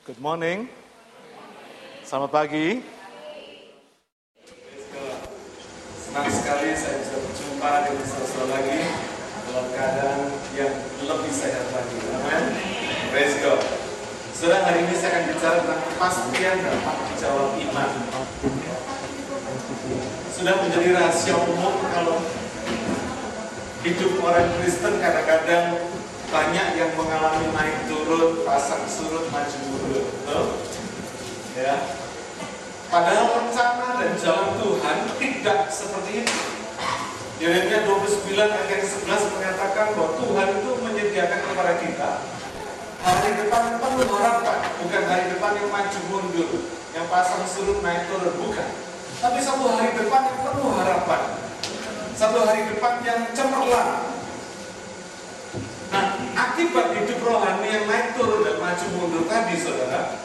Good morning. Selamat pagi. Senang sekali saya bisa berjumpa dengan saudara lagi dalam keadaan yang lebih sehat lagi. Amin. Praise God. Saudara, hari ini saya akan bicara tentang kepastian dapat dijawab iman. Sudah menjadi rahasia umum kalau hidup orang Kristen kadang-kadang banyak yang mengalami naik turun, pasang surut, maju mundur. Ya. Padahal rencana dan jalan Tuhan tidak seperti itu. Yeremia 29 ayat 11 mengatakan bahwa Tuhan itu menyediakan kepada kita hari depan yang penuh harapan, bukan hari depan yang maju mundur, yang pasang surut naik turun, bukan. Tapi satu hari depan yang penuh harapan, satu hari depan yang cemerlang. Akibat hidup rohani yang naik turun dan maju mundur tadi, saudara,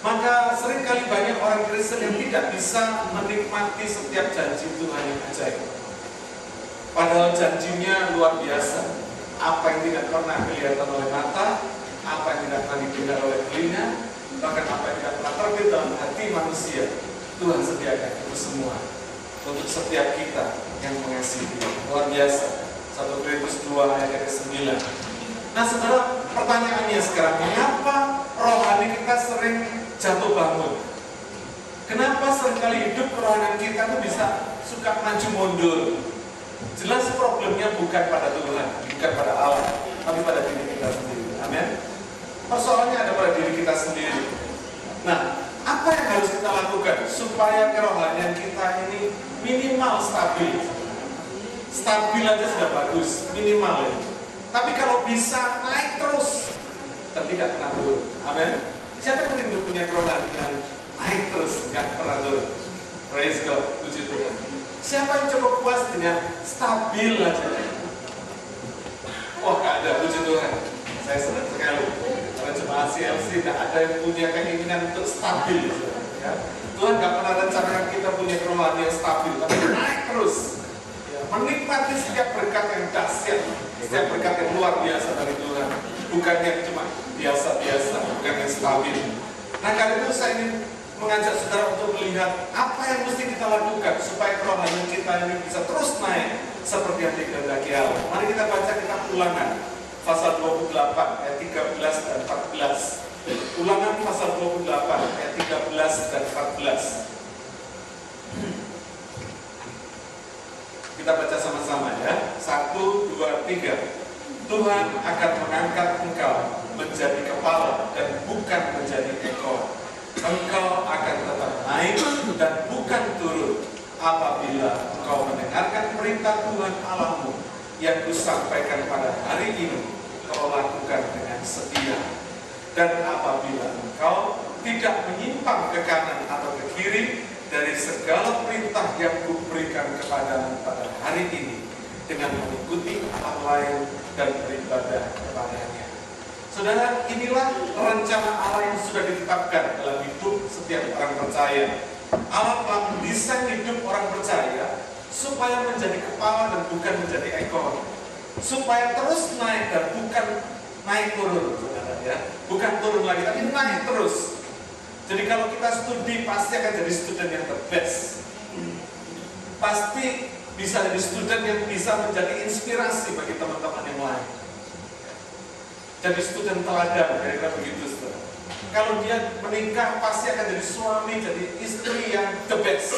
maka sering kali banyak orang Kristen yang tidak bisa menikmati setiap janji Tuhan yang ajaib. Padahal janjinya luar biasa. Apa yang tidak pernah kelihatan oleh mata, apa yang tidak pernah didengar oleh telinga, bahkan apa yang tidak pernah terbit dalam hati manusia, Tuhan sediakan itu semua untuk setiap kita yang mengasihi. Luar biasa. 1 Korintus 2 ayat ke-9. Nah, saudara, pertanyaannya sekarang, mengapa rohani kita sering jatuh bangun? Kenapa sering kali hidup kerohanian kita itu bisa suka maju mundur? Jelas problemnya bukan pada Tuhan, bukan pada Allah, tapi pada diri kita sendiri. Amin. Persoalannya ada pada diri kita sendiri. Nah, apa yang harus kita lakukan supaya kerohanian kita ini minimal stabil? Stabil aja sudah bagus, minimal ya. Tapi kalau bisa naik terus dan tidak pernah turun. Amin. Siapa yang rindu punya kerohanian naik terus, nggak pernah turun? Praise God, puji Tuhan. Siapa yang cukup puas dengan stabil aja? Wah, gak ada, puji Tuhan. Saya senang sekali. Karena jemaat CLC tidak ada yang punya keinginan untuk stabil. Ya. Tuhan gak pernah rencanakan kita punya kerohanian yang stabil, tapi naik terus. Menikmati setiap berkat yang dahsyat, setiap berkat yang luar biasa dari Tuhan. Bukan yang cuma biasa-biasa, bukan yang stabil. Nah, karena itu saya ingin mengajak saudara untuk melihat apa yang mesti kita lakukan supaya kerohanian kita ini bisa terus naik seperti yang dikehendaki Allah. Mari kita baca kitab ulangan pasal 28 ayat 13 dan 14. Ulangan pasal 28 ayat 13 dan 14. Kita baca sama-sama ya. Satu, dua, tiga. Tuhan akan mengangkat engkau menjadi kepala dan bukan menjadi ekor engkau akan tetap naik dan bukan turun apabila engkau mendengarkan perintah Tuhan Allahmu yang kusampaikan pada hari ini kau lakukan dengan setia dan apabila engkau tidak menyimpang ke kanan atau ke kiri dari segala perintah yang kuberikan kepada pada hari ini dengan mengikuti Allah lain dan beribadah kepadanya. Saudara, inilah rencana Allah yang sudah ditetapkan dalam hidup setiap orang percaya. Allah telah mendesain hidup orang percaya supaya menjadi kepala dan bukan menjadi ekor. Supaya terus naik dan bukan naik turun, saudara ya. Bukan turun lagi, tapi naik terus. Jadi kalau kita studi pasti akan jadi student yang the best. Pasti bisa jadi student yang bisa menjadi inspirasi bagi teman-teman yang lain jadi student teladan kira-kira begitu saudara. Kalau dia menikah pasti akan jadi suami, jadi istri yang the best.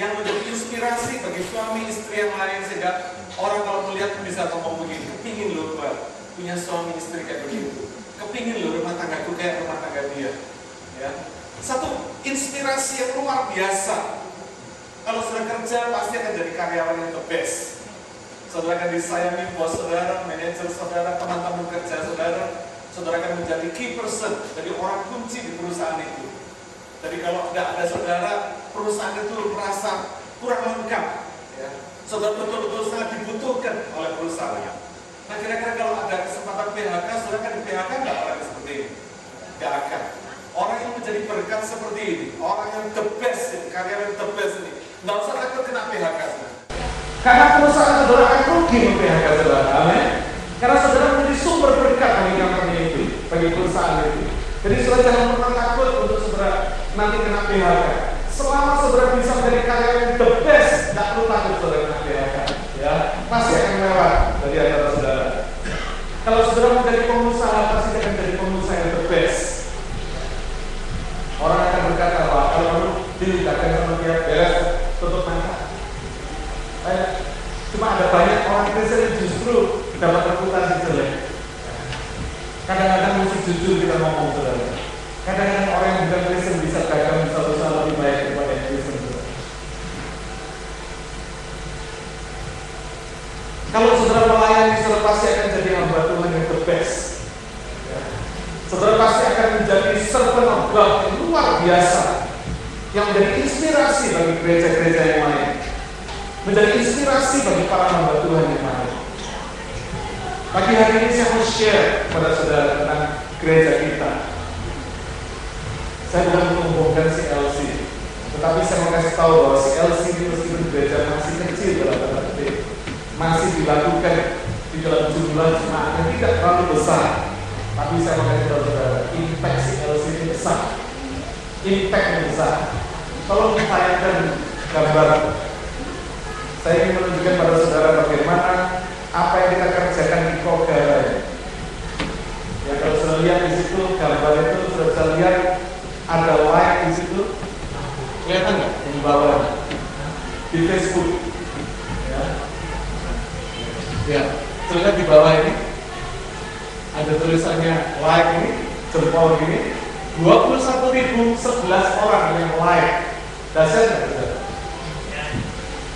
Yang menjadi inspirasi bagi suami istri yang lain sehingga orang kalau melihat bisa ngomong begini, kepingin loh Pak, punya suami istri kayak begitu. Kepingin loh rumah tanggaku kayak rumah tangga dia. Ya. Satu inspirasi yang luar biasa. Kalau sudah kerja pasti akan jadi karyawan yang the best saudara akan disayangi bos saudara, manajer saudara, teman-teman kerja saudara, saudara akan menjadi key person, jadi orang kunci di perusahaan itu. Jadi kalau tidak ada saudara, perusahaan itu merasa kurang lengkap. Ya. Saudara betul-betul sangat dibutuhkan oleh perusahaan. Nah kira-kira kalau ada kesempatan PHK, saudara akan di PHK nggak orang seperti ini? Nggak akan. Orang yang menjadi berkat seperti ini, orang yang the best, karyawan the best ini, nggak usah takut kena PHK. Karena perusahaan saudara akan rugi memphk saudara. Amin. Karena saudara menjadi sumber berkat bagi company itu, bagi perusahaan itu. Jadi saudara jangan pernah takut untuk saudara nanti kena PHK. Selama saudara bisa menjadi karyawan the best, tidak perlu takut saudara kena PHK. Ya, pasti akan lewat dari saudara. Kalau saudara menjadi pengusaha, pasti akan menjadi pengusaha yang the. Orang akan berkata, wah kalau kamu diludakan sama dia beres, tutup mata. Eh, cuma ada banyak orang Kristen yang justru dapat reputasi jelek. Kadang-kadang mesti jujur kita ngomong saudara. Kadang-kadang orang yang bukan Kristen bisa gagal bisa usaha lebih baik daripada yang Kristen. saudara. Kalau saudara melayani, saudara pasti akan jadi hamba Tuhan yang the best. Ya. Saudara pasti akan menjadi servant of God yang luar biasa. Yang menjadi inspirasi bagi gereja-gereja yang lain. Menjadi inspirasi bagi para hamba Tuhan yang lain. Pagi hari ini saya mau share kepada saudara tentang gereja kita. Saya bukan mengumpulkan si LC, tetapi saya mau kasih tahu bahwa si LC ini meskipun gereja masih kecil dalam tanda kutip, masih dilakukan di dalam jumlah jemaat yang tidak terlalu besar. Tapi saya mau kasih tahu saudara, impact si LC ini besar, impact yang besar. Tolong ditayangkan gambar. Saya ingin menunjukkan pada saudara bagaimana apa yang kita kerjakan di Kogara. Ya kalau sudah lihat di situ gambar itu sudah bisa lihat ada like di situ. Kelihatan nggak di bawah di Facebook? Ya, ya. Terlihat di bawah ini ada tulisannya like ini jempol gini 21.011 orang yang like. Dasar nggak saudara?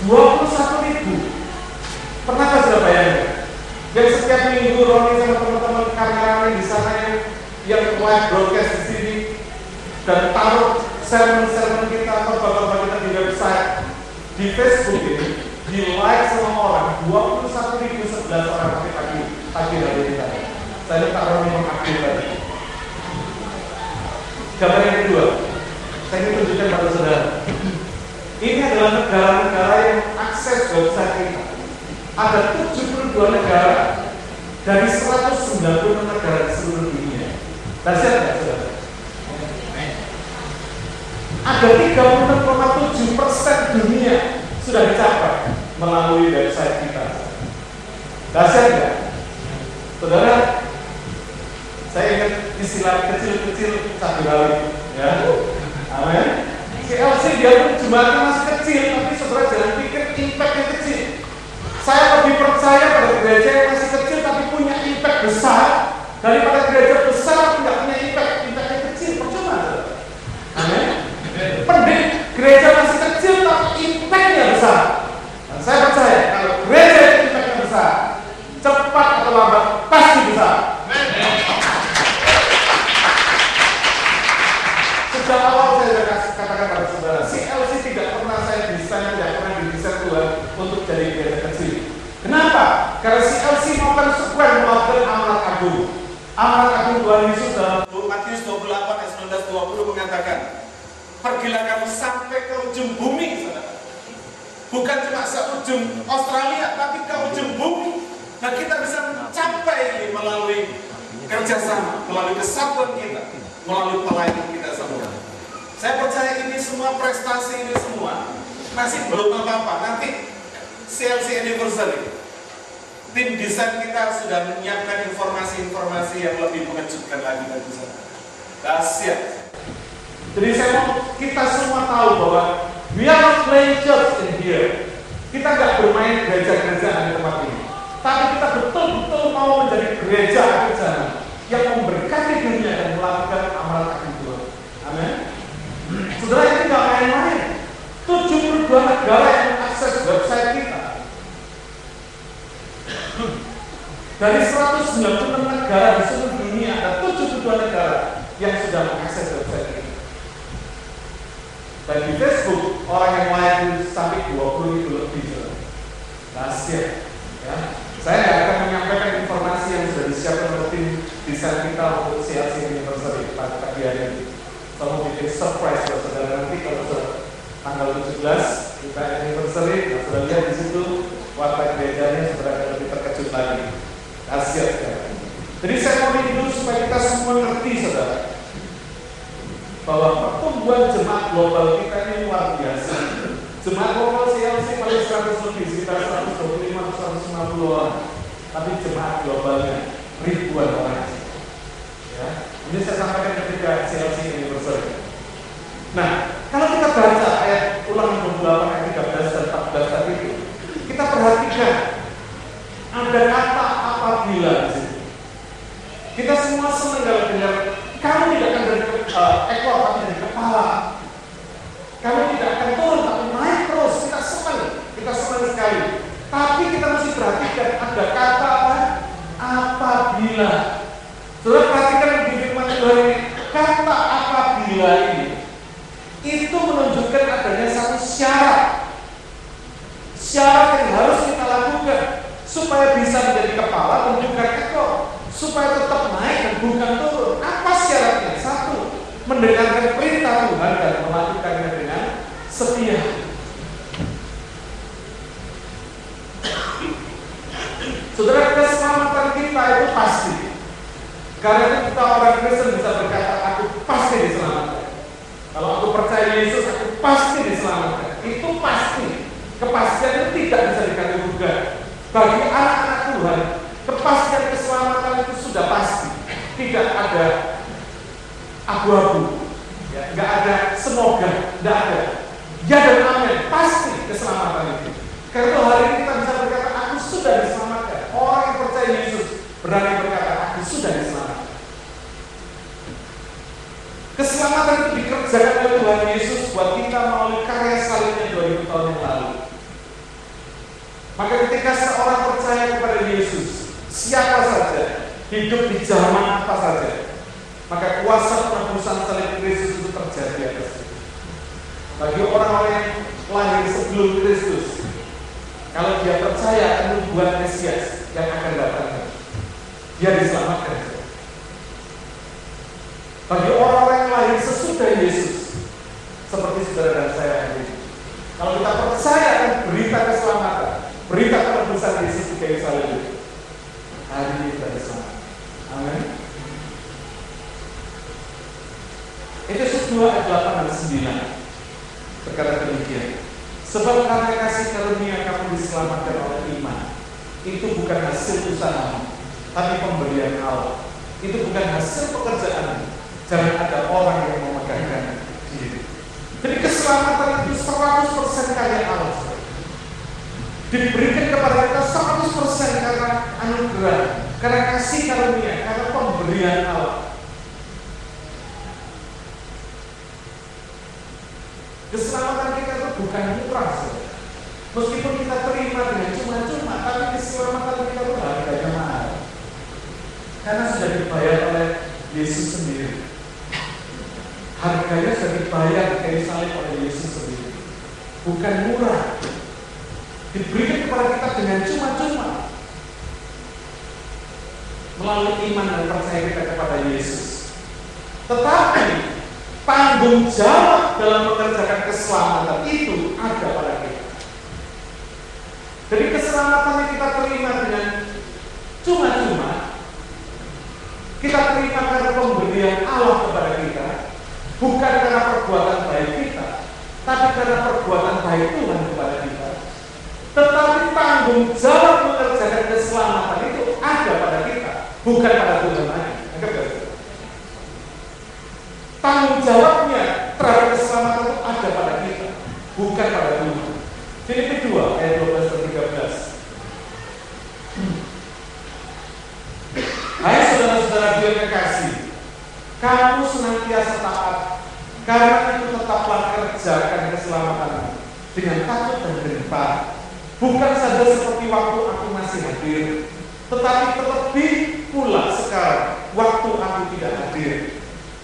21 ribu Pernahkah sudah bayangkan? Dan setiap minggu Roni sama teman-teman karyawan di sana yang yang live broadcast di sini dan taruh sermon-sermon kita atau bapak-bapak kita di website di Facebook ini di like sama orang 21.011 orang pagi pagi hari ini. Saya minta Roni mengaktif tadi. Gambar yang kedua, saya ingin tunjukkan pada saudara. Ini adalah negara-negara yang akses website kita. Ada 72 negara dari 190 negara di seluruh dunia. Dahsyat nggak saudara? Ada 36,7 persen dunia sudah dicapai melalui website kita. Dahsyat nggak? Saudara, saya ingat istilah kecil-kecil satu kali. Ya, amin. CLC dia pun jumlahnya masih kecil, tapi saudara jangan pikir impactnya kecil. Saya lebih percaya pada gereja yang masih kecil tapi punya impact besar daripada gereja besar tidak punya impact, impactnya kecil. Percuma. Amin. Pendik gereja masih kecil tapi impactnya besar. Dan saya percaya kalau gereja itu impactnya besar, cepat atau lambat pasti besar. Sejak awal saya sudah katakan pada saudara, CLC tidak pernah saya desain, tidak pernah didesain Tuhan untuk jadi gereja kecil. Kenapa? Karena CLC mau konsekuen melakukan amanat agung. Amanat agung Tuhan Yesus dalam Matius 28 ayat 19 20 mengatakan, pergilah kamu sampai ke ujung bumi, saudara. Bukan cuma seujung Australia, tapi ke ujung bumi. Nah kita bisa mencapai ini melalui kerjasama, melalui kesatuan kita, melalui pelayanan kita semua. Saya percaya ini semua prestasi ini semua masih belum apa-apa. Nanti CLC anniversary, tim desain kita sudah menyiapkan informasi-informasi yang lebih mengejutkan lagi bagi saya. Dahsyat. Jadi saya mau kita semua tahu bahwa we are not playing church in here. Kita nggak bermain gereja-gerejaan di tempat ini. Tapi kita betul-betul mau menjadi gereja gereja yang memberkati dunia dan melakukan amal agung Tuhan. Amin. Saudara ini nggak main-main. 72 negara yang mengakses website kita. Dari 196 negara di seluruh dunia ada 72 negara yang sudah mengakses website kita. Dan di Facebook orang yang lain sampai 20 itu lebih. Dahsyat. Ya. Saya nggak akan menyampaikan informasi yang sudah disiapkan oleh tim desain kita untuk CLC Anniversary pada pagi hari ini. Saya bikin surprise buat saudara nanti kalau sudah tanggal 17 kita anniversary, nah sudah lihat di situ warna gerejanya akan lebih terkejut lagi. Sekali. Jadi saya mau dulu supaya kita semua ngerti saudara bahwa pertumbuhan jemaat global kita ini luar biasa. Jemaat global CLC paling 100 lebih, sekitar 125-150 orang. Tapi jemaat globalnya ribuan orang. Ya, ini saya sampaikan ketika CLC ini berserta. Nah, kalau kita baca ayat ulangan 28 ayat 13 dan 14 tadi itu, kita perhatikan ada kata apabila. Kita semua senang kalau dengar kamu tidak akan dari uh, ekor tapi dari kepala. Kamu tidak akan turun tapi naik terus. Kita senang, kita senang sekali. Tapi kita mesti perhatikan ada kata apa? Apabila. Saudara perhatikan di firman Tuhan ini kata apabila ini itu menunjukkan adanya satu syarat syarat yang harus kita lakukan supaya bisa menjadi kepala juga ekor supaya tetap naik dan bukan turun. Apa syaratnya? Satu mendengarkan perintah Tuhan dan melakukannya dengan setia. Saudara keselamatan kita itu pasti. Karena kita orang Kristen bisa berkata aku pasti diselamatkan. Kalau aku percaya Yesus aku pasti diselamatkan. Itu pasti. Kepastian itu tidak bisa dikatakan bagi anak-anak Tuhan kepastian keselamatan itu sudah pasti. Tidak ada abu-abu. Ya, nggak ada semoga nggak ada. Ya dan amin. Pasti keselamatan itu. Karena hari ini kita bisa berkata aku sudah diselamatkan. Orang yang percaya Yesus berani berkata aku sudah diselamatkan. Keselamatan itu dikerjakan oleh Tuhan Yesus buat kita melalui karya salibnya 2000 tahun yang lalu maka ketika seorang percaya kepada Yesus siapa saja hidup di zaman apa saja maka kuasa penebusan salib Kristus itu terjadi atas bagi orang-orang yang lahir sebelum Kristus kalau dia percaya membuat Mesias yang akan datang dia diselamatkan. Bagi orang-orang yang lahir sesudah Yesus seperti saudara dan saya hari ini kalau kita percaya akan berita keselamatan berita Yesus di kayu salib hari ini kita diselamatkan amin Efesus 2 ayat 8 dan 9 berkata demikian. Sebab karena kasih karunia kamu diselamatkan oleh iman. Itu bukan hasil usaha, tapi pemberian Allah. Itu bukan hasil pekerjaan. Jangan ada orang yang memegangkan diri. Jadi keselamatan itu 100% karya Allah. Diberikan kepada kita 100% karena anugerah, karena kasih karunia, karena pemberian Allah. Keselamatan kita itu bukan murah saudara. Meskipun kita terima dengan cuma-cuma, tapi keselamatan kita itu harganya mahal. Karena sudah dibayar oleh Yesus sendiri. Harganya sudah dibayar kayu salib oleh Yesus sendiri. Bukan murah. Diberikan kepada kita dengan cuma-cuma. Melalui iman dan percaya kita kepada Yesus. Tetapi tanggung jawab dalam mengerjakan keselamatan itu ada pada kita. Jadi keselamatan yang kita terima dengan cuma-cuma, kita terima karena pemberian Allah kepada kita, bukan karena perbuatan baik kita, tapi karena perbuatan baik Tuhan. Tetapi tanggung jawab mengerjakan keselamatan itu ada pada kita, bukan pada Tuhan lagi. Tanggung jawabnya terhadap keselamatan itu ada pada kita, bukan pada Tuhan. Filipi 2 ayat 12 dan 13. Hai saudara-saudara Dia kekasih, kamu senantiasa taat, karena itu tetaplah kerjakan keselamatan dengan takut dan gentar. Bukan saja seperti waktu aku masih hadir, tetapi terlebih pula sekarang waktu aku tidak hadir.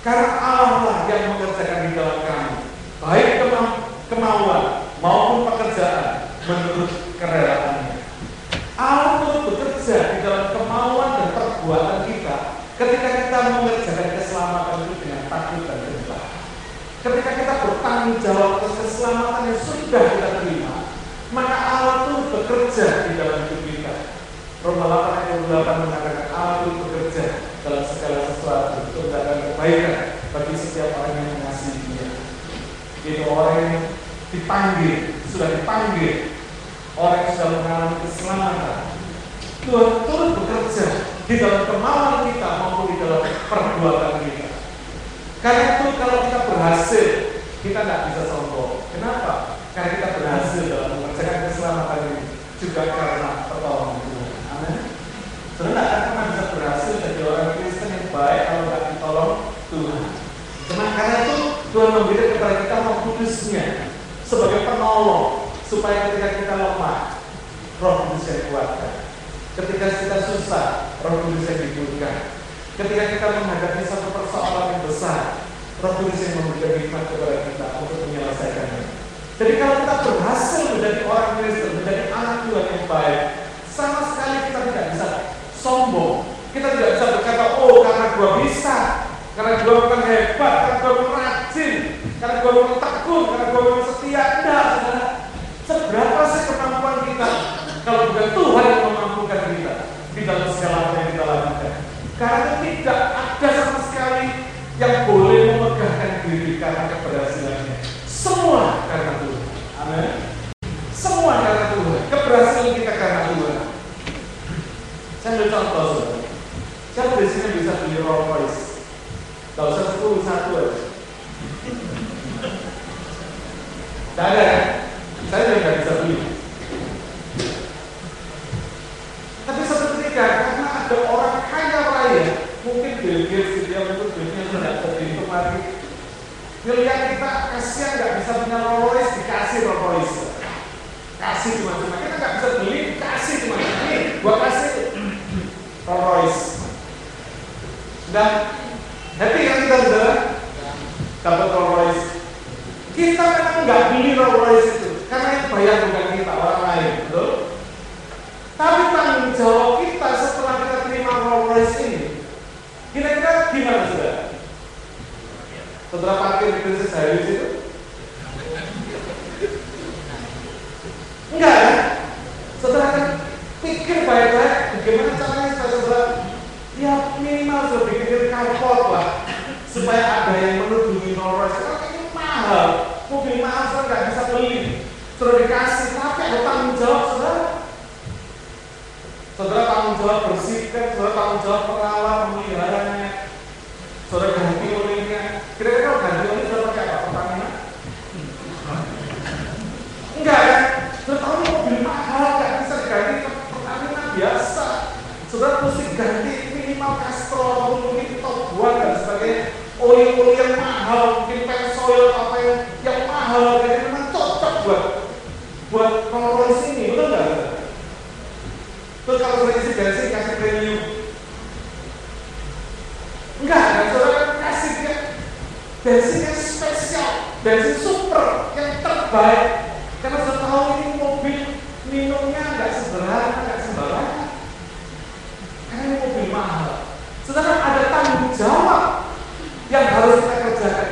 Karena Allah lah yang mengerjakan di dalam kamu, baik kemauan maupun pekerjaan menurut kerelaannya. Allah turut bekerja di dalam kemauan dan perbuatan kita ketika kita mengerjakan keselamatan itu dengan takut dan gentar. Ketika kita bertanggung jawab atas keselamatan yang sudah kita terima, maka Allah turut bekerja di dalam hidup kita. Roma 8 ayat 28 mengatakan turut bekerja dalam segala sesuatu untuk mendatangkan kebaikan bagi setiap orang yang mengasihi Itu orang yang dipanggil, sudah dipanggil, orang yang sudah mengalami keselamatan. Tuhan turut bekerja di dalam kemauan kita maupun di dalam perbuatan kita. Karena itu kalau kita berhasil, kita tidak bisa sombong. Kenapa? Karena kita berhasil dalam mengerjakan keselamatan ini juga karena. Tidak akan pernah bisa berhasil jadi orang Kristen yang baik kalau tidak ditolong Tuhan. Cuma karena itu Tuhan memberikan kepada kita Roh Kudusnya sebagai penolong supaya ketika kita lemah, Roh Kudus yang kuatkan. Ketika kita susah, Roh Kudus yang dibutuhkan. Ketika kita menghadapi satu persoalan yang besar, Roh Kudus yang memberikan hikmat kepada kita untuk menyelesaikannya. Jadi kalau kita berhasil menjadi orang Kristen, menjadi anak Tuhan yang baik, sama sekali kita tidak bisa sombong. Kita tidak bisa berkata, oh karena gua bisa, karena gua bukan hebat, karena gua bukan rajin, karena gua bukan tekun, karena gua bukan setia. Tidak, saudara. Seberapa sih kemampuan kita kalau bukan Tuhan yang memampukan kita di dalam segala apa yang kita lakukan. Karena tidak ada sama sekali yang boleh memegahkan diri karena keberhasilannya. Semua karena Tuhan. Amin. Semua karena Tuhan. Keberhasilan kita karena Tuhan. Saya ambil contoh saudara. Di sini bisa beli Rolls Royce? Gak usah sepuluh satu aja. Tidak ada? Saya juga nggak bisa beli. Tapi suatu ketika karena ada orang kaya raya, mungkin Bill Gates dia mungkin duitnya sudah begitu mati. Dia kita kasihan nggak bisa punya Rolls Royce, dikasih Rolls Royce. Kasih cuma-cuma kita nggak bisa beli, kasih cuma ini, gua kasih Rolls Royce. Dan happy kan kita sudah dapat Rolls Royce. Kita memang nggak beli Rolls Royce itu karena yang bayar bukan kita orang lain, betul? Tapi tanggung jawab kita setelah kita terima Rolls Royce ini, kira-kira gimana sudah? Saudara parkir di Princess Highways itu? Enggak? Saudara kan pikir baik-baik bagaimana caranya supaya saudara ya minimal sudah bikin carport lah supaya ada yang menudungi Rolls Royce. Karena ini mahal, mobil mahal saudara nggak bisa beli. Sudah dikasih, tapi ada tanggung jawab saudara. Saudara tanggung jawab bersihkan, saudara tanggung jawab perawat, memeliharanya, saudara ganti olehnya. Kira-kira ganti oleh saudara pakai apa? Pertamina? Enggak kan? Saudara tahu ini mobil mahal, nggak bisa diganti Pertamina biasa. Saudara mesti ganti minimal Ataupun mungkin top one dan sebagainya. Oli-oli yang mahal, mungkin pensoil apa yang, yang mahal, jadi memang cocok buat buat Rolls Royce ini, betul nggak? Terus kalau sudah isi bensin kasih premium, enggak kan? Saudara kasih dia bensin yang spesial, bensin super yang terbaik. Karena sudah tahu ini mobil minumnya nggak sederhana, nggak sembarangan. Karena ini mobil mahal. Saudara ada tanggung jawab yang harus kita kerjakan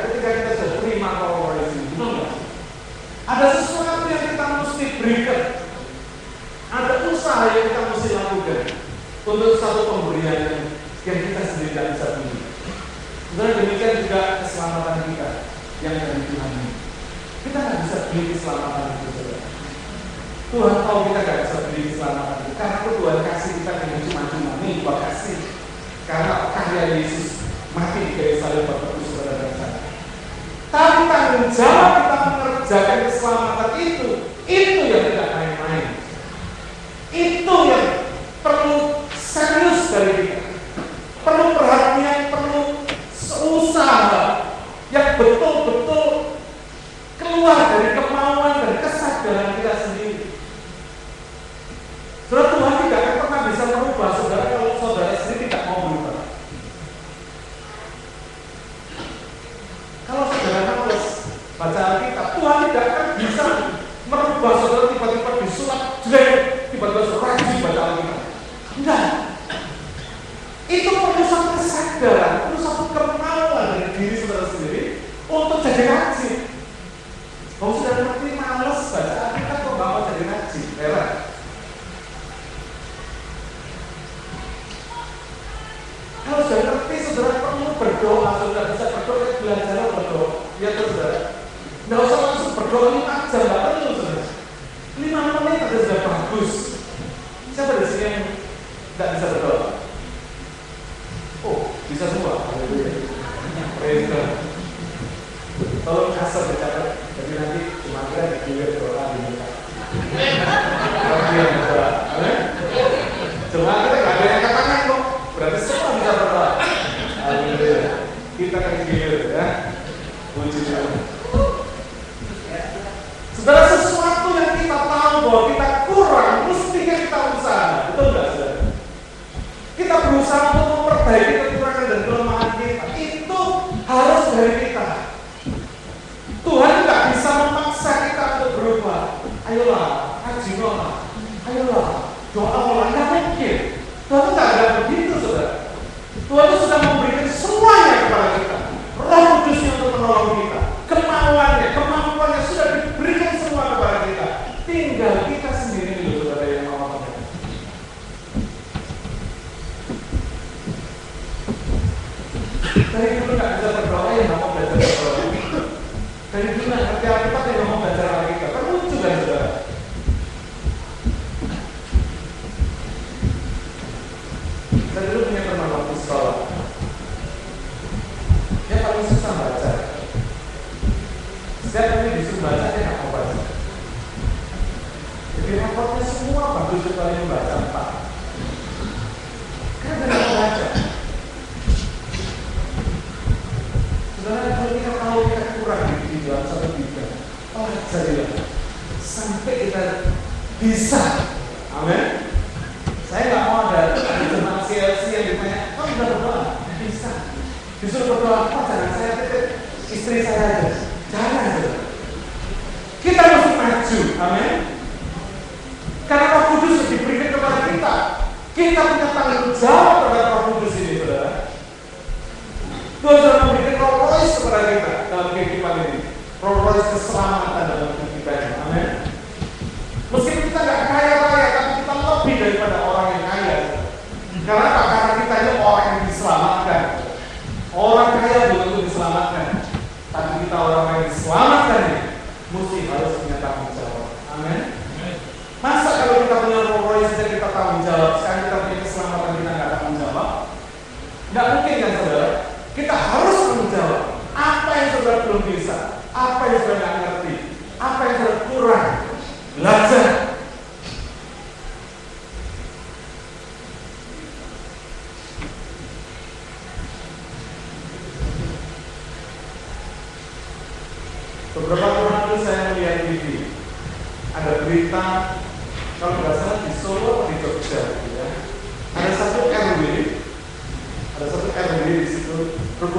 causa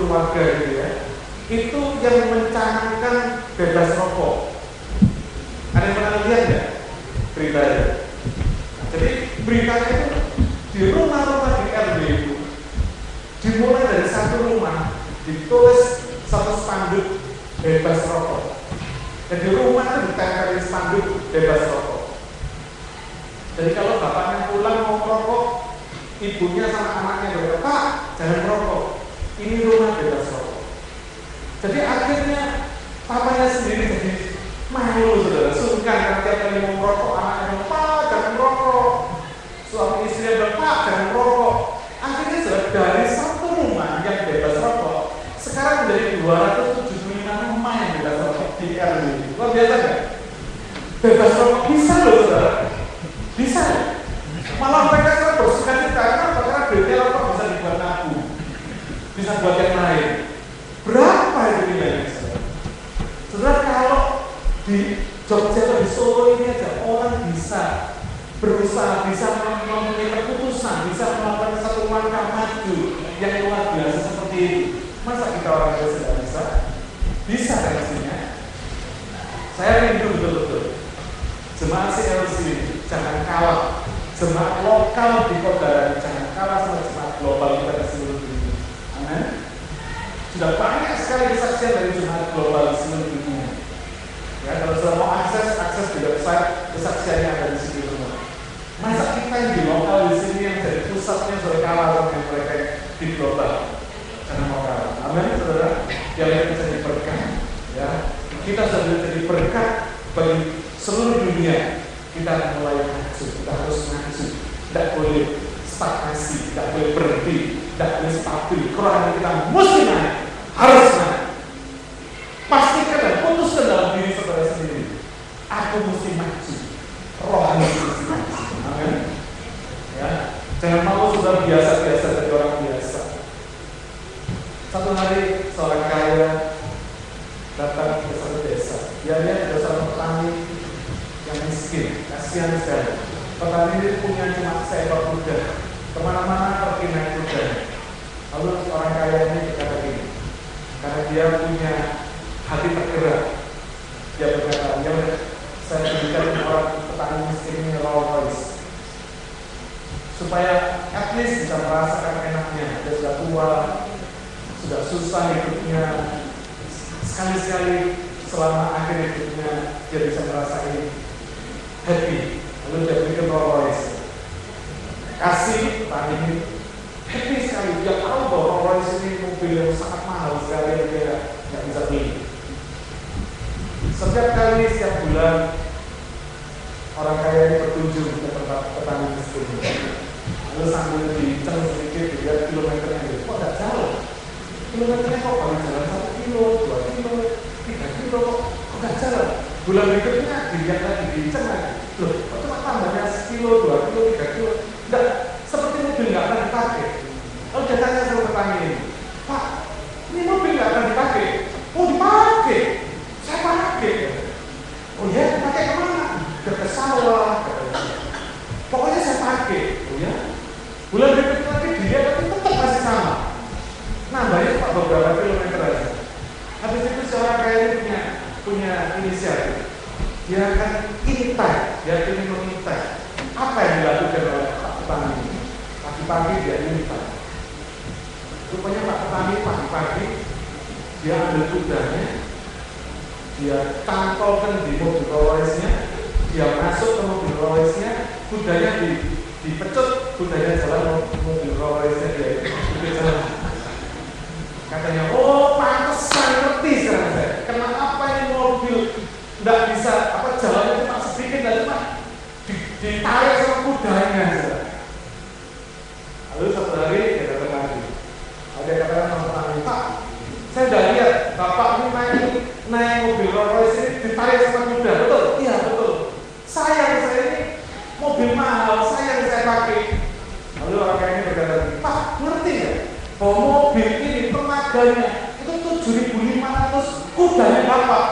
keluarga gitu ya itu yang mencanangkan bebas rokok. Ada yang pernah lihat ya beritanya nah, jadi beritanya itu di rumah-rumah di RB itu dimulai dari satu rumah ditulis satu spanduk bebas rokok. Jadi rumah itu ditempelin spanduk bebas rokok. Jadi kalau bapaknya pulang mau rokok, ibunya sama anaknya berkata kak jangan merokok ini rumah bebas rokok. Jadi akhirnya papanya sendiri jadi malu saudara, sungkan setiap kali mau merokok anaknya pak jangan merokok, suami istri bilang pak jangan merokok. Akhirnya saudara dari satu rumah yang bebas rokok sekarang menjadi 275 rumah yang bebas rokok di RW. Luar biasa kan? Bebas rokok jemaat lokal di kota jangan kalah sama jemaat global kita di seluruh dunia. Amin. Sudah banyak sekali kesaksian dari jemaat global di seluruh dunia. Ya, kalau sudah mau akses, akses di website kesaksiannya ada di sini semua. Masa kita yang di lokal di sini yang dari pusatnya sudah kalah sama mereka di global karena mau kalah. Amin, saudara. Yang lain bisa diberkati, Ya, kita sudah menjadi berkat bagi seluruh dunia kita mulai maju, kita harus maju. Tidak boleh stagnasi, tidak boleh berhenti, tidak boleh stabil. Kerohanian kita mesti naik, harus naik. Pastikan dan putuskan dalam diri saudara sendiri. Aku mesti maju. Rohani mesti maju. Amin. Ya, jangan mau sudah biasa-biasa jadi orang biasa. Satu hari seorang kaya datang ke satu desa. Dia lihat ada seorang petani yang miskin, kasihan sekali. Petani ini punya cuma seekor kuda. Ke mana-mana pergi naik kuda. Lalu orang kaya ini berkata gini, karena dia punya hati tergerak. Dia berkata, ya saya berikan orang petani miskin ini Rolls Royce least bisa merasakan enaknya. Dia sudah tua, sudah susah hidupnya. Sekali-sekali selama akhir hidupnya dia bisa merasakan happy. Lalu dia berikan Rolls. Kasih ini happy sekali. Dia tahu bahwa Rolls ini mobil yang sangat mahal sekali yang dia nggak bisa beli. Setiap kali setiap bulan orang kaya ini berkunjung ke tempat petani miskin. Lalu sambil diceng sedikit dilihat kilometernya gitu. Kok nggak jauh? Kilometernya kok paling jalan satu kilo, dua kilo, tiga kilo, kok nggak jalan? Bulan berikutnya dilihat lagi, diceng lagi. Loh, kok cuma tambahnya sekilo, dua kilo, tiga kilo? Enggak, seperti mobil nggak akan dipakai. Lalu dia punya inisiatif. Dia akan intai, dia ingin mengintai. Apa yang dilakukan oleh Pak Petani ini? Pagi-pagi dia intai. Rupanya Pak Petani pagi-pagi dia ambil kudanya, dia cantolkan di mobil Rolls-nya, dia masuk ke mobil Rolls-nya, kudanya di, dipecut, kudanya jalan mobil Rolls-nya dia ikut jalan. Katanya, oh pantesan ngerti sekarang saya. Kenapa ini mobil tidak bisa apa jalannya cuma sedikit dan cuma di- ditarik sama kudanya. Lalu satu hari dia datang lagi. Lalu dia katakan sama petani, Pak, saya sudah lihat bapak ini naik naik mobil Rolls Royce ini ditarik sama kuda, betul? Iya betul. Sayang saya ini mobil mahal, sayang saya pakai. Lalu orang kaya ini berkata, Pak ngerti ya bahwa mobil ini tenaganya itu 7.500 kudanya bapak.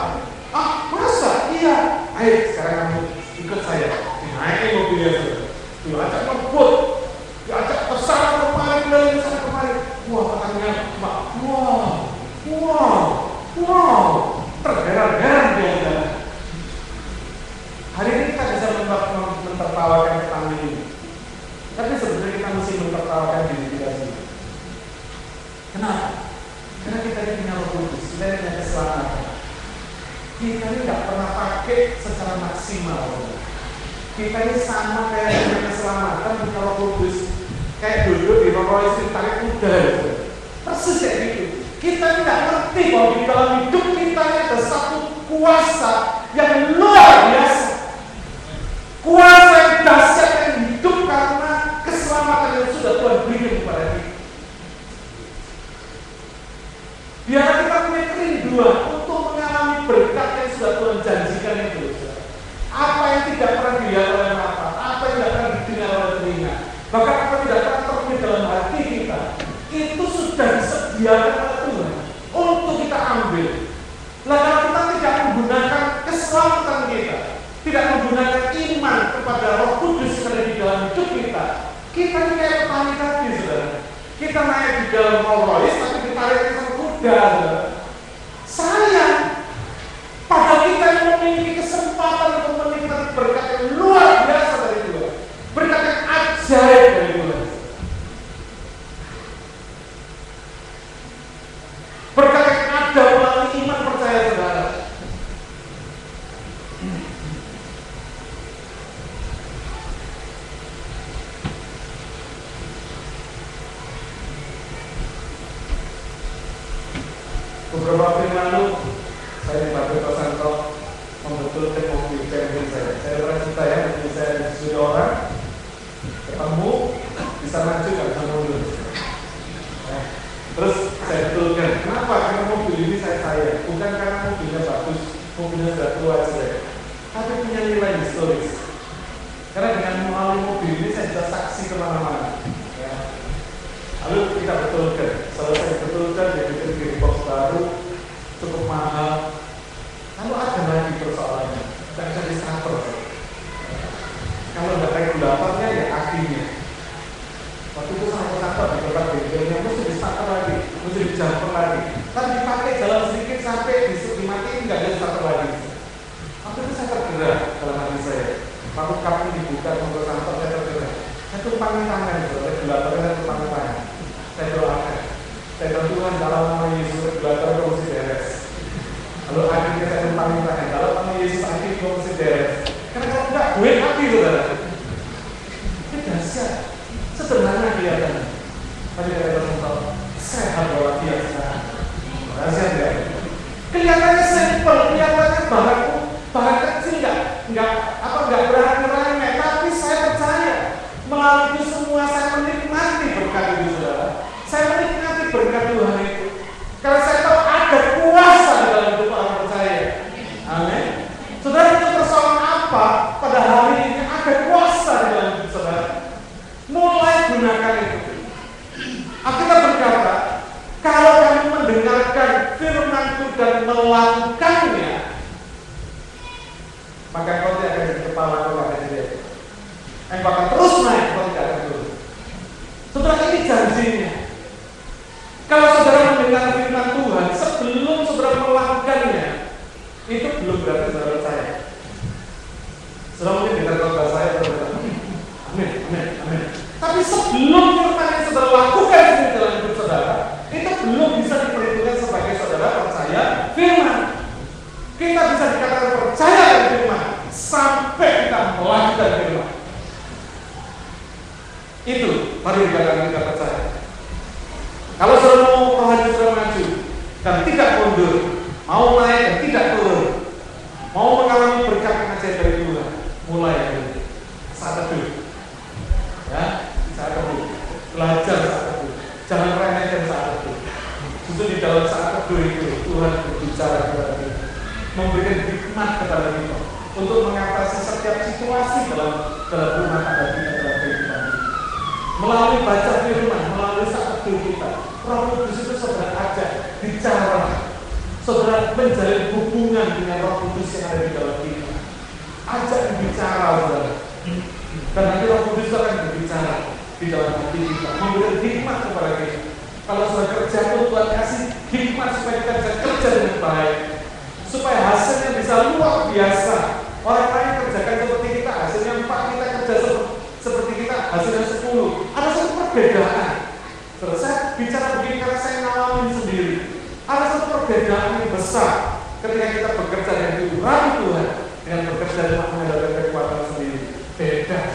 ketika kita bekerja dengan Tuhan Tuhan dengan bekerja dengan mengandalkan kekuatan sendiri bebas.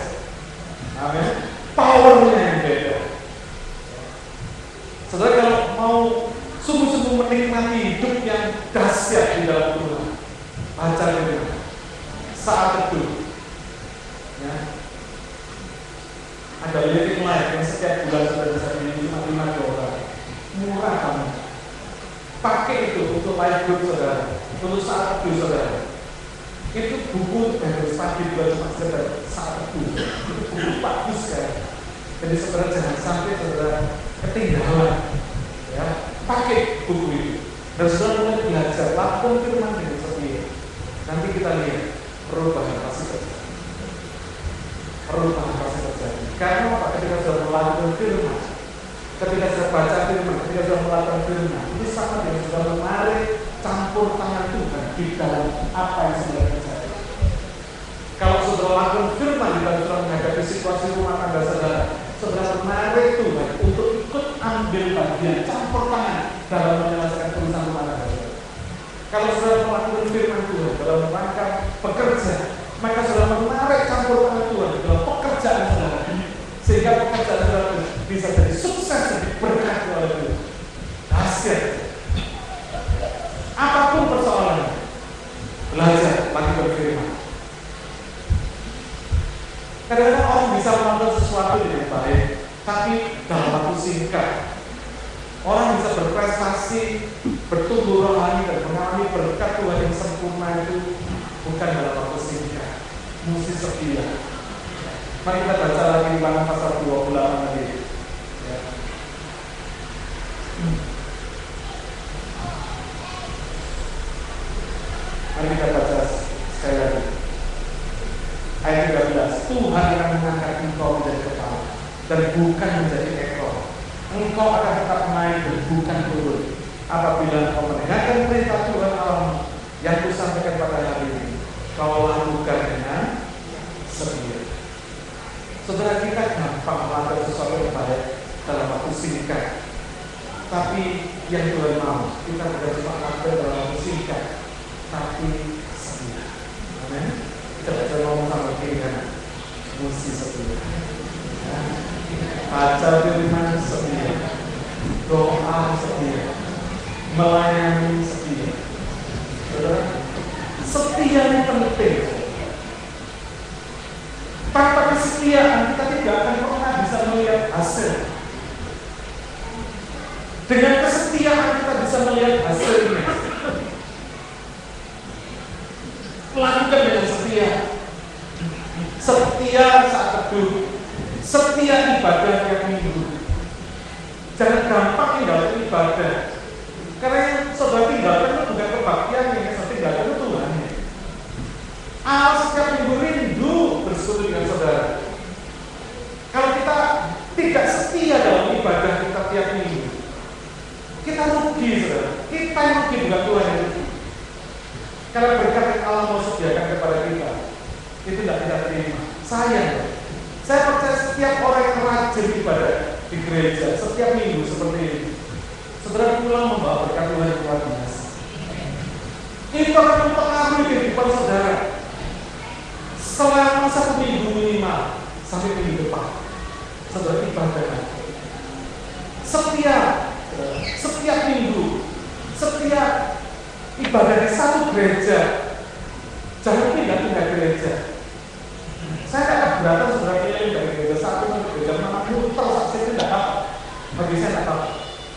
Amin. Powernya. satu saudara. Itu buku yang dipakai buat cuma sekedar saat itu buku bagus sekali jadi saudara jangan sampai saudara ketinggalan ya. Pakai buku itu. Dan saudara mulai belajar lakukan firman dengan setia nanti kita lihat perubahan pasti terjadi perubahan pasti terjadi karena apa? Ketika sudah melakukan firman ketika saya baca firman ketika sudah melakukan firman itu sama dengan sudah menarik campur tangan Tuhan di dalam apa yang sudah terjadi. Kalau saudara lakukan firman di dalam surat menghadapi situasi rumah tangga saudara, saudara menarik Tuhan untuk ikut ambil bagian campur tangan dalam menyelesaikan perusahaan rumah tangga. Kalau saudara melakukan firman Tuhan dalam rangka pekerja, maka saudara menarik campur tangan Tuhan dalam pekerjaan saudara, sehingga pekerjaan saudara bisa jadi sukses dan berkat oleh Tuhan. Hasil belajar lagi berfirman. Kadang-kadang orang bisa menonton sesuatu dengan baik, tapi dalam waktu singkat. Orang bisa berprestasi, bertumbuh rohani dan mengalami berkat Tuhan yang sempurna itu bukan dalam waktu singkat, mesti setia. Mari kita baca lagi Ulangan pasal 28 tadi. Ya. Hmm. Mari kita baca sekali lagi. Ayat 13. Tuhan akan mengangkat engkau menjadi kepala dan bukan menjadi ekor. Engkau akan tetap naik dan bukan turun. Apabila engkau mendengarkan perintah Tuhan Allah yang kusampaikan pada hari ini, kau lakukan dengan setia. Saudara kita gampang melakukan sesuatu yang baik dalam waktu singkat. Tapi yang Tuhan mau, kita bukan cuma melakukan dalam waktu singkat, tapi setia. Amin. Kita baca ngomong sama kiri kanan. Mesti setia. Ya. Baca firman setia. Doa setia. Melayani setia. Setia ini penting. Tanpa kesetiaan kita tidak akan pernah bisa melihat hasil. Dengan kesetiaan kita bisa melihat hasilnya. Lakukan dengan setia. Setia saat teduh. Setia ibadah yang minggu. Jangan gampang tinggalkan ibadah. Karena yang saudara tinggalkan itu bukan kebaktian yang saya tinggalkan itu Tuhan. Allah setiap minggu rindu bersekutu dengan saudara. Kalau kita tidak setia dalam ibadah kita tiap minggu, kita rugi saudara. Kita rugi bukan Tuhan yang rugi. Karena berkat Allah mau sediakan kepada kita, itu tidak kita terima. Sayang. Saya percaya setiap orang yang rajin ibadah di gereja setiap minggu seperti ini, saudara pulang membawa berkat Tuhan yang luar biasa. Itu akan mempengaruhi kehidupan saudara selama satu minggu minimal sampai minggu depan. Saudara ibadah. Setiap setiap minggu, setiap ibadah di satu gereja, jangan pindah-pindah gereja. Saya tidak keberatan saudara keliling dari gereja satu ke gereja mana muter itu tidak apa. Bagi saya tidak apa.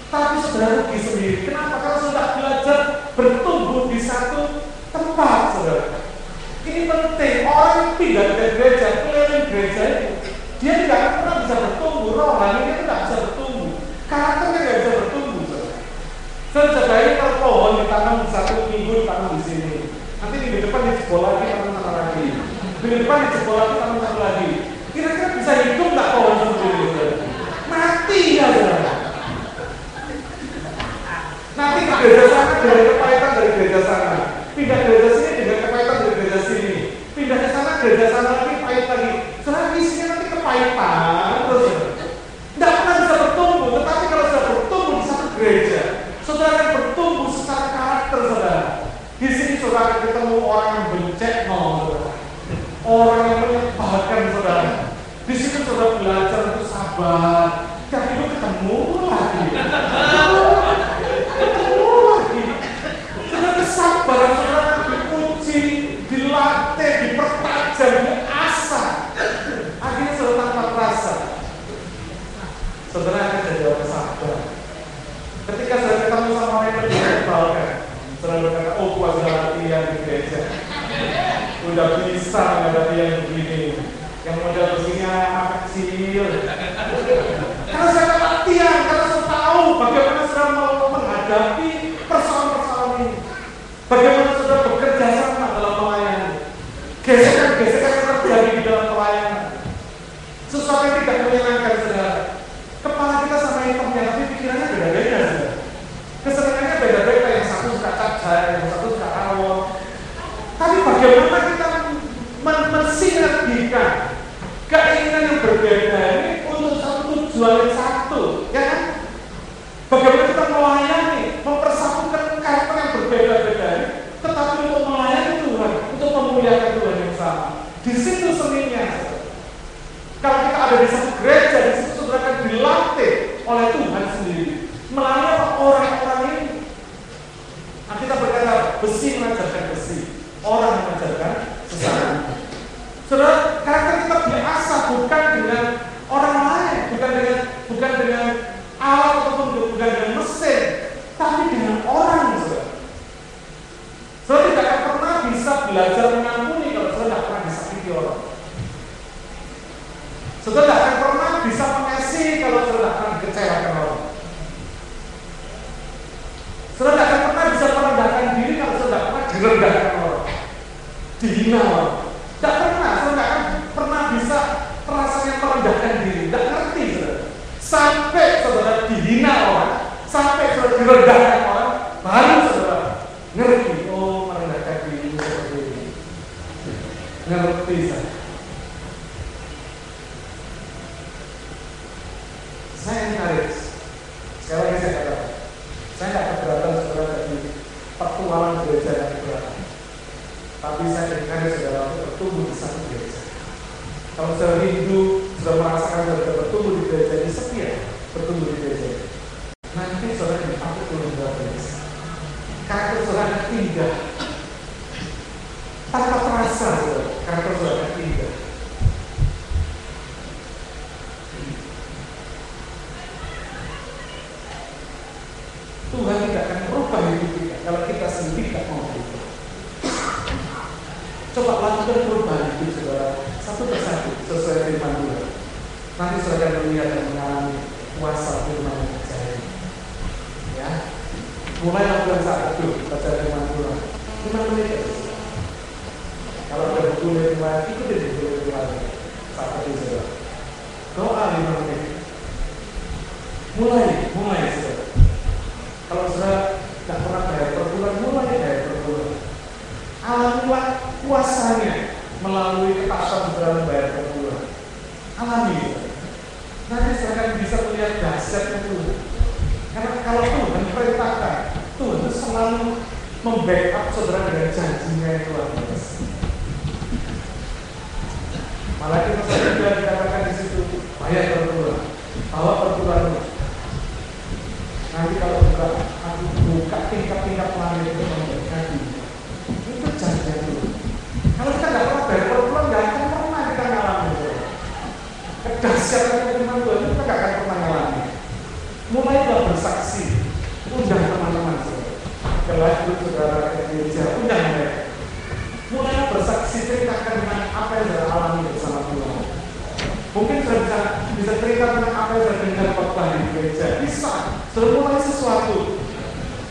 Tapi saudara rugi sendiri. Kenapa? Karena sudah belajar bertumbuh di satu tempat, saudara. Ini penting. Orang yang pindah ke gereja, keliling gereja itu, dia tidak pernah bisa bertumbuh. Rohani dia tidak bisa bertumbuh. Karakternya tidak bisa bertumbuh, saudara. Saudara ini kalau pohon ditanam satu minggu ditanam di sini, minggu depan dijebol lagi, tanam tanam lagi. Minggu depan dijebol lagi, tanam tanam lagi. Kira-kira bisa hidup nggak pohon saudara? Mati ya. Nanti ke gereja sana dari kepahitan dari gereja sana, pindah gereja sini dengan kepahitan dari gereja sini, pindah ke sana gereja sana lagi pahit lagi. Saudara isinya nanti kepahitan terus. Tidak pernah bisa bertumbuh, tetapi kalau sudah bertumbuh di satu gereja, saudara akan bertumbuh secara karakter saudara. Di sini saudara akan ketemu orang yang bencek saudara. Orang yang menyebalkan saudara. Saudara belajar untuk sabar. Tiap itu ketemu lagi. Ketemu lagi. Saudara kesabaran saudara diuji, dilatih, dipertajam, diasah. Akhirnya saudara tanpa terasa. Saudara akan jadi orang sabar. Ketika saya ketemu sama orang yang menyebalkan, saudara berkata, oh gua sudah latihan di gereja. Udah bisa menghadapi yang. Yang kecil. Karena saya latihan, karena saya tahu bagaimana saudara mau menghadapi persoalan-persoalan ini. Bagaimana saudara bekerja sama dalam melayani. Gesekan-gesekan yang terjadi di dalam pelayanan. Sesuatu yang tidak menyenangkan saudara. Kepala kita sama hitamnya, tapi pikirannya beda-beda. Kesenangannya beda-beda, yang satu suka cacat, yang satu suka rawon. Tapi bagaimana kita men mensinergikan keinginan yang berbeda ini untuk satu tujuan yang satu, ya kan? Bagaimana kita melayani, mempersatukan karakter yang berbeda-beda ini, tetapi untuk melayani Tuhan, untuk memuliakan Tuhan yang sama. Di situ seninya. saudara. Kalau kita ada di satu gereja, di situ saudara akan dilatih oleh Tuhan sendiri. Melalui apa? orang-orang ini. Nah kita berkata, besi mengajarkan besi. Orang mengajarkan sesama. Saudara, karakter kita diasah bukan dengan orang lain, bukan dengan bukan dengan alat ataupun bukan dengan mesin, tapi dengan orang, saudara. Saudara tidak akan pernah bisa belajar mengampuni kalau saudara tidak pernah disakiti orang. Saudara tidak akan pernah bisa mengasihi kalau saudara tidak pernah dikecewakan orang. Saudara akan pernah bisa merendahkan diri kalau saudara tidak pernah direndahkan orang. Dihina orang. Tidak pernah, saudara pernah bisa rasanya merendahkan diri. Tidak ngerti saudara. Sampai saudara dihina orang, sampai saudara direndahkan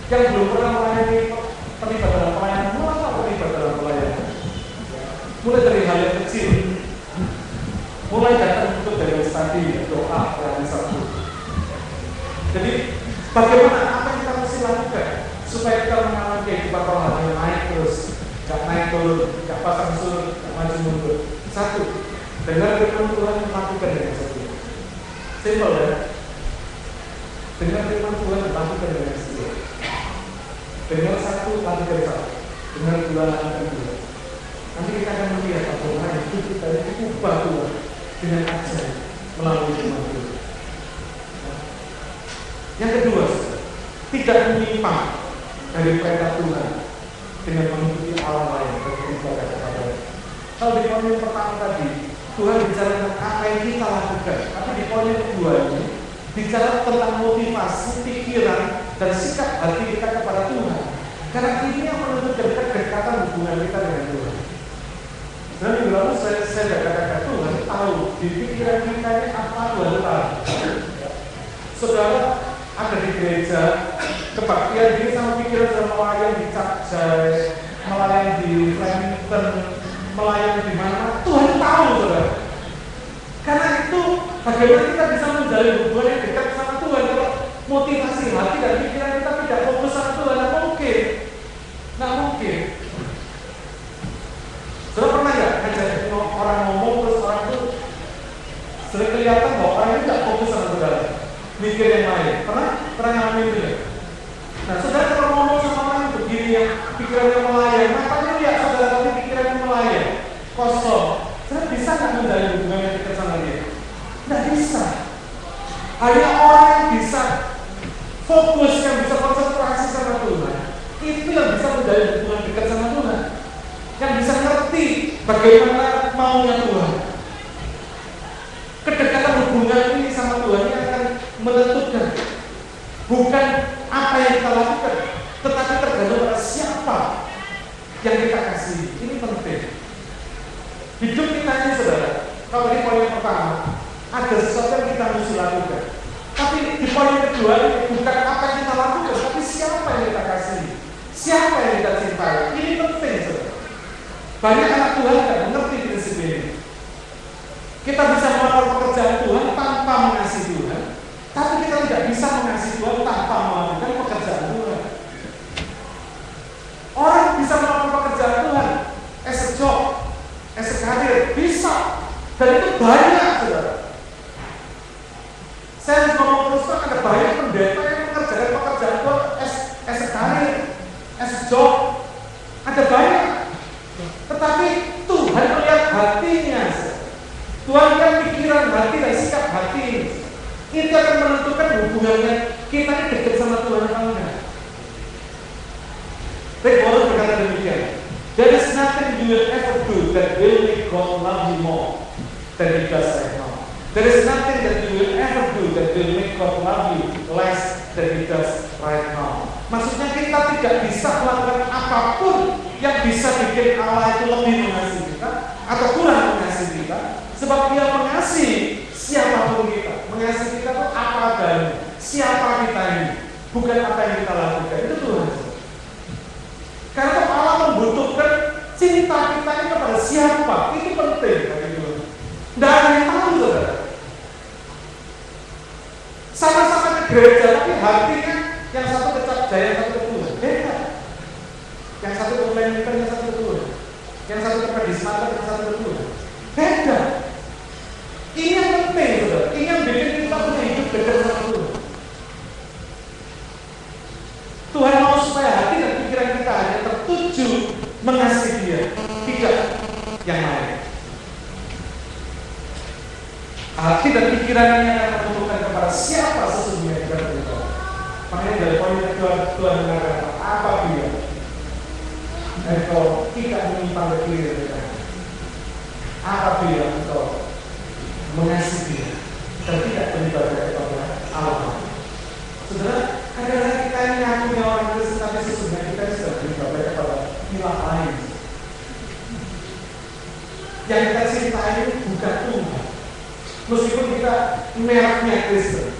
yang belum pernah melayani terlibat dalam pelayanan. Mulai terlibat dalam pelayanan. Mulai dari hal yang kecil. Mulai datang untuk dari tadi doa yang satu. Jadi bagaimana apa yang kita mesti lakukan supaya kita mengalami kehidupan rohani yang naik terus, gak naik turun, gak pasang surut, gak maju mundur. Satu, Dengar firman Tuhan lakukan dengan setia. Simpel ya. Dengar firman Tuhan lakukan dengan setia. Dengar satu, lakukan satu. Dua, lakukan dua. Nanti kita akan melihat bagaimana hidup kita itu ubah Tuhan dengan ajar melalui firman Tuhan. Yang kedua, tidak menyimpang dari perintah Tuhan dengan mengikuti alam lain dan beribadah kepada Kalau di poin yang pertama tadi, Tuhan bicara tentang apa yang kita lakukan. Tapi di poin yang kedua ini bicara tentang motivasi, pikiran, dan sikap hati kita kepada Tuhan. Karena ini yang hubungan kita dengan Tuhan. Dan minggu lalu saya, saya katakan Tuhan tahu di pikiran kita ini apa Tuhan tahu. Saudara ada di gereja kebaktian diri sama pikiran sama melayani di Capjai, melayani di Flemington, melayani di mana Tuhan tahu saudara. Karena itu bagaimana kita bisa menjalin hubungan yang dekat sama Bagaimana maunya Tuhan? Kedekatan hubungan ini sama Tuhan ini akan menentukan bukan apa yang kita lakukan, tetapi tergantung pada siapa yang kita kasih. Ini penting. Hidup kita ini saudara, kalau ini poin yang pertama, ada sesuatu yang kita harus lakukan. Tapi di poin yang kedua bukan apa yang kita lakukan, tapi siapa yang kita kasih, siapa yang kita cintai. Ini penting. Banyak anak Tuhan tidak mengerti prinsip ini. Kita bisa melakukan pekerjaan Tuhan tanpa mengasihi Tuhan, tapi kita tidak bisa mengasihi Tuhan tanpa melakukan pekerjaan Tuhan. Orang bisa melakukan pekerjaan Tuhan as a job, as a bisa. Dan itu banyak, saudara. Saya harus ngomong terus terang ada banyak pendeta yang mengerjakan pekerjaan Tuhan as, as a career, as a job. Ada banyak. Tetapi Tuhan melihat hatinya. Tuhan lihat pikiran hati dan sikap hati. Itu akan menentukan hubungannya kita ini dekat sama Tuhan atau enggak. Rick Warren berkata demikian. There is nothing you will ever do that will make God love you more than He does right now. There is nothing that you will ever do that will make God love you less than He does right now. Maksudnya kita tidak bisa melakukan apa pun yang bisa bikin Allah itu lebih mengasihi kita atau kurang mengasihi kita, sebab Dia mengasihi siapa pun kita. Mengasihi kita itu apa adanya, siapa kita ini, bukan apa yang kita lakukan. Itu Tuhan. Karena Allah membutuhkan cinta kita ini kepada siapa, itu penting bagi Tuhan. Tidak tahu, saudara. Sama-sama ke gereja, tapi hatinya yang satu kecap jaya, yang satu ke Tuhan. Beda. Yang satu ke Wellington, yang satu ke Tuhan. Yang satu ke Pedismatan, yang satu ke Tuhan. Beda. Ini yang. Ini yang bikin kita punya hidup dekat sama Tuhan. Tuhan mau supaya hati dan pikiran kita hanya tertuju mengasihi Dia, tidak yang lain. Hati dan pikirannya akan menentukan kepada siapa sesungguhnya kita berdoa. Makanya dari poin kedua Tuhan mengatakan apa dia? Engkau tidak menyimpang ke kiri kanan. Apa dia engkau mengasihi dia dan tidak beribadah kepada Allah. Saudara, kadang-kadang kita ini ngakunya orang Kristen tapi sesungguhnya kita sudah beribadah kepada ilah lain. Yang kita cintai ini bukan Tuhan. Meskipun kita mereknya Kristen,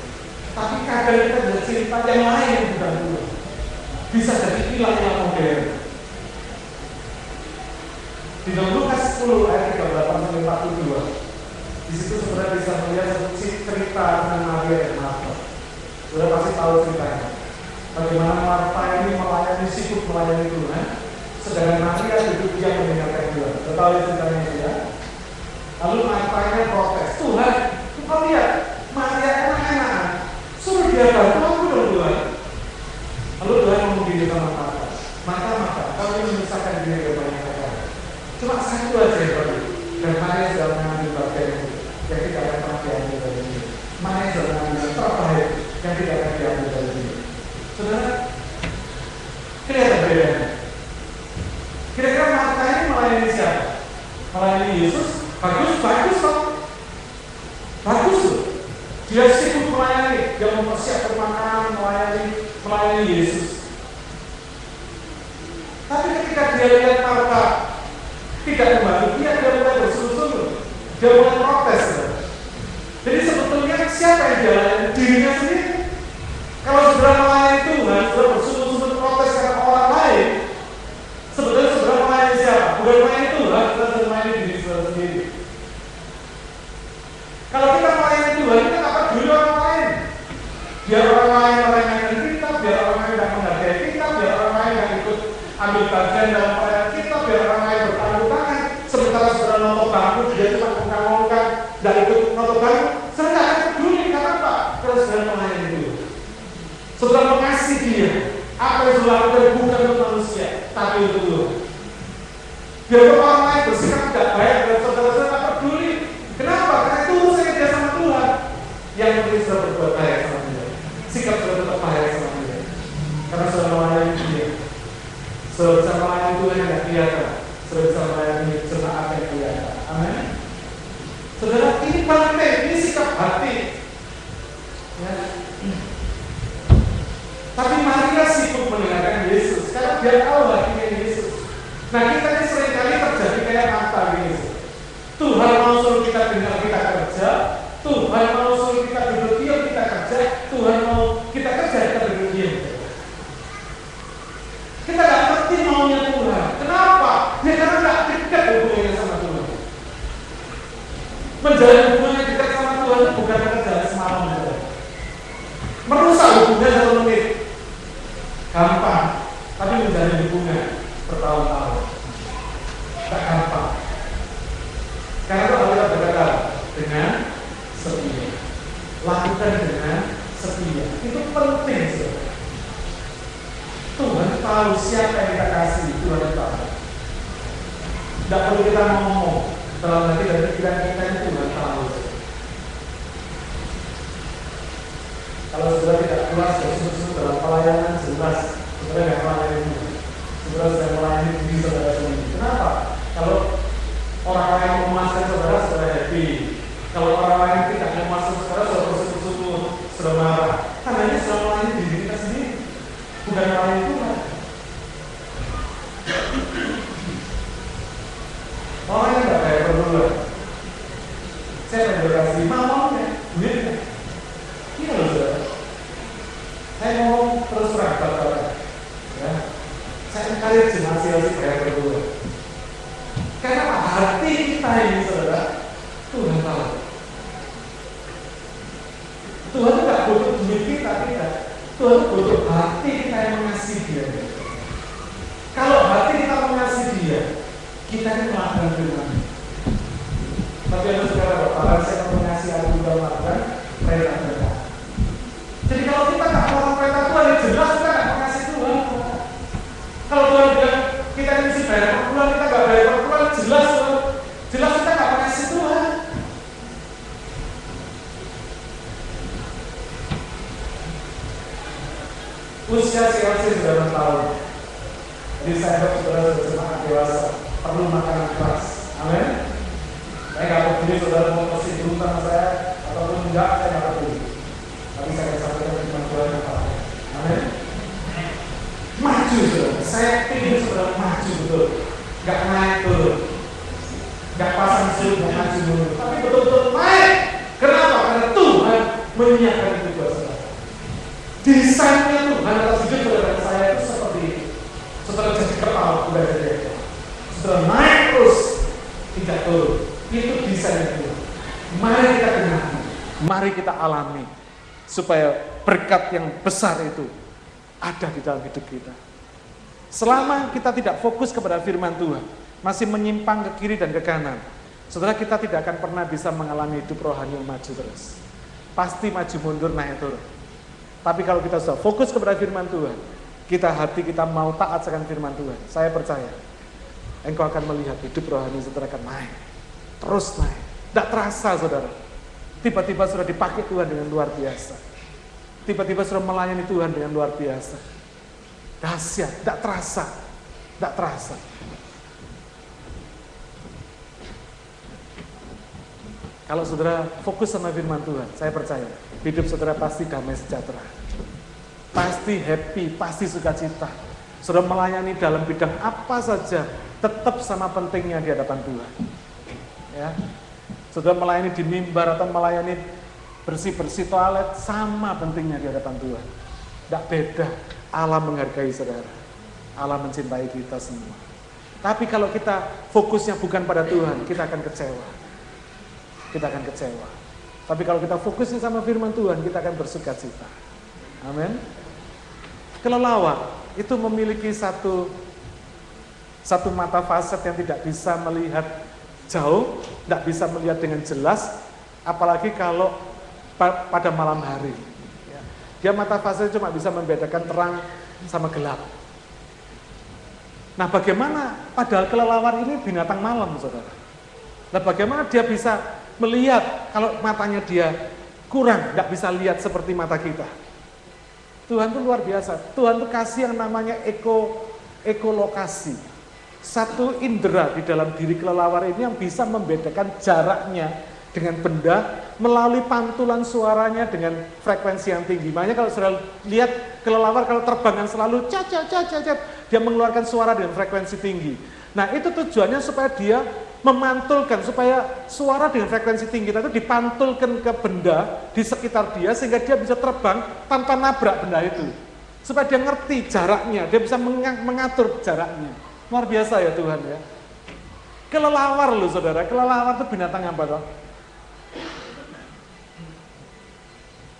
tapi kadang kita sudah cinta yang lain yang bukan Tuhan. Bisa jadi ilah-ilah modern. Di dalam Lukas 10 ayat 38 sampai 42, di situ sebenarnya bisa melihat cerita tentang Maria dan Martha. Sudah pasti tahu ceritanya. Bagaimana Martha ini melayani sibuk melayani Tuhan, sedangkan Maria duduk dia mendengarkan Tuhan. Tahu ceritanya dia. Lalu Martha protes, Tuhan, kau lihat Maria enak-enakan, suruh dia bantu aku dong Tuhan. Lalu Tuhan sama Martha, Martha, Martha, kau ini memisahkan diri dari banyak perkara. Cuma satu aja yang perlu. Dan Maria itu yang tidak akan diambil dari ini. Maria sudah mengambil yang terbaik yang tidak akan diambil dari ini. Saudara, kelihatan bedanya. Kira-kira Martha ini melayani siapa? Melayani Yesus? Bagus, bagus kok. Bagus loh. Dia sibuk melayani, dia mempersiapkan makanan, melayani, melayani Yesus. Tapi ketika dia lihat Martha tidak membantu dia, dia mulai bersungguh-sungguh. Dia mulai protes. Jadi sebetulnya siapa yang jalan dirinya sendiri? Kalau sudah melayani Tuhan, sudah bersungguh-sungguh protes karena orang lain, sebetulnya sudah melayani siapa? Bukan melayani Tuhan, sudah melayani diri sudah sendiri. Kalau kita melayani Tuhan, kita nggak peduli orang lain. Biar orang lain yang kita, biar orang lain yang menghargai kita, biar orang lain yang ikut ambil bagian dalam pelayanan kita, biar orang lain bertanggung tangan. Sementara saudara nonton bangku, dia cuma ngomong-ngomongkan, dan ikut nonton bangku. Saya nggak akan peduli karena apa? Kalau saudara melayani Tuhan. Saudara mengasihi dia. Apa yang saudara lakukan bukan untuk manusia, tapi untuk Tuhan. Biar orang lain bersikap tidak baik dan saudara-saudara nggak peduli. Kenapa? Karena itu urusannya dia sama Tuhan. Yang penting sudah berbuat baik sama dia. Sikap sudah tetap baik sama dia. Karena sudah melayani dia. Sudah bisa melayani Tuhan yang tidak kelihatan. Sudah bisa melayani jemaat yang kelihatan. Amin. Saudara, ini penting. Ini sikap hati. Ya. Tapi Maria sibuk mendengarkan Yesus. Karena dia tahu hatinya Yesus. Nah kita ini sering kali terjadi kayak apa gini. Tuhan mau suruh kita dengar kita kerja, Tuhan mau suruh kita duduk diam kita kerja, Tuhan mau kita kerja kita duduk diam. Kita nggak ngerti maunya Tuhan. Kenapa? Ya karena nggak dekat hubungannya sama Tuhan. Menjalin hubungan dekat sama Tuhan bukan kerja semalam. Merusak hubungan satu menit. Gampang. Tapi menjalin hubungan bertahun-tahun. Tak gampang. Karena itu Allah berkata dengan setia. Lakukan dengan setia. Itu penting saudara. Tuhan tahu siapa yang kita kasih, Tuhan tahu. Tidak perlu kita ngomong dalam hati dan pikiran kita itu Tuhan tahu. Kalau sudah tidak keluar, sudah dalam pelayanan jelas, sudah tidak melayani Saudara sudah melayani diri saudara sendiri. Kenapa? Kalau orang yang memasang saudara sudah happy. Kalau orang lain tidak memasang saudara sudah bersyukur-syukur, sudah marah. Karena ini sudah melayani diri kita sendiri, bukan melayani Tuhan. Orang yang tidak kayak berdua. Saya yang berkasih, mau ya, duitnya. Iya loh saudara. Saya mau terus terang kata ya. Saya encourage hasil kayak berdua. Karena hati kita ini saudara, Tuhan tahu. Tuhan tidak butuh duit kita, tidak. Tuhan butuh hati kita yang mengasihi dia. Kalau hati kita mengasihi dia, kita ini melakukan firman. Tapi yang saudara Bapak, saya mengasihi aku juga melakukan perintah Tuhan. Jadi kalau kita nggak melakukan perintah Tuhan, ya jelas kita nggak mengasihi Tuhan. Kalau Tuhan bilang kita ini mesti bayar per bulan, kita nggak bayar per bulan, jelas Tuhan. Jelas kita nggak mengasihi Tuhan. Usia CLC sudah 6 tahun. Jadi saya harap saudara sudah semakin dewasa, perlu makanan keras. Amin. Saya nggak peduli saudara mau kasih dulu sama saya ataupun enggak, saya nggak peduli. Tapi saya akan sampaikan firman Tuhan yang Pak. Amin. Maju saudara. Saya ingin saudara maju betul. Gak naik turun. Gak pasang surut, gak maju dulu. Tapi betul-betul naik. Kenapa? Karena Tuhan menyiapkan itu buat saudara. Desainnya Tuhan atas hidup saudara dan saya itu seperti itu. Saudara jadi kepala, udah jadi Saudara naik terus, tidak turun. Itu desainnya Tuhan. Mari kita dengar. Mari kita alami supaya berkat yang besar itu ada di dalam hidup kita. Selama kita tidak fokus kepada firman Tuhan, masih menyimpang ke kiri dan ke kanan, saudara kita tidak akan pernah bisa mengalami hidup rohani yang maju terus. Pasti maju mundur naik turun. Tapi kalau kita sudah fokus kepada firman Tuhan, kita hati kita mau taat akan firman Tuhan, saya percaya engkau akan melihat hidup rohani saudara akan naik. Terus naik. Tidak terasa saudara. Tiba-tiba sudah dipakai Tuhan dengan luar biasa. Tiba-tiba sudah melayani Tuhan dengan luar biasa. Dahsyat, tidak terasa. Tidak terasa. Kalau saudara fokus sama firman Tuhan, saya percaya hidup saudara pasti damai sejahtera. Pasti happy, pasti sukacita. Saudara melayani dalam bidang apa saja, tetap sama pentingnya di hadapan Tuhan. Ya. Saudara melayani di mimbar atau melayani bersih-bersih toilet, sama pentingnya di hadapan Tuhan. Tidak beda, Allah menghargai saudara. Allah mencintai kita semua. Tapi kalau kita fokusnya bukan pada Tuhan, kita akan kecewa. Kita akan kecewa. Tapi kalau kita fokusnya sama firman Tuhan, kita akan bersuka cita. Amin. Kelelawar itu memiliki satu satu mata fasad yang tidak bisa melihat jauh, tidak bisa melihat dengan jelas, apalagi kalau pada malam hari. Dia mata fasad cuma bisa membedakan terang sama gelap. Nah bagaimana padahal kelelawar ini binatang malam saudara. Nah bagaimana dia bisa melihat kalau matanya dia kurang, nggak bisa lihat seperti mata kita. Tuhan itu luar biasa. Tuhan itu kasih yang namanya eko ekolokasi. Satu indera di dalam diri kelelawar ini yang bisa membedakan jaraknya dengan benda melalui pantulan suaranya dengan frekuensi yang tinggi. Makanya kalau sudah lihat kelelawar kalau terbangan selalu cacat cacat cacat dia mengeluarkan suara dengan frekuensi tinggi. Nah itu tujuannya supaya dia memantulkan, supaya suara dengan frekuensi tinggi itu dipantulkan ke benda di sekitar dia sehingga dia bisa terbang tanpa nabrak benda itu. Supaya dia ngerti jaraknya, dia bisa mengatur jaraknya. Luar biasa ya Tuhan ya. Kelelawar loh saudara, kelelawar itu binatang apa toh?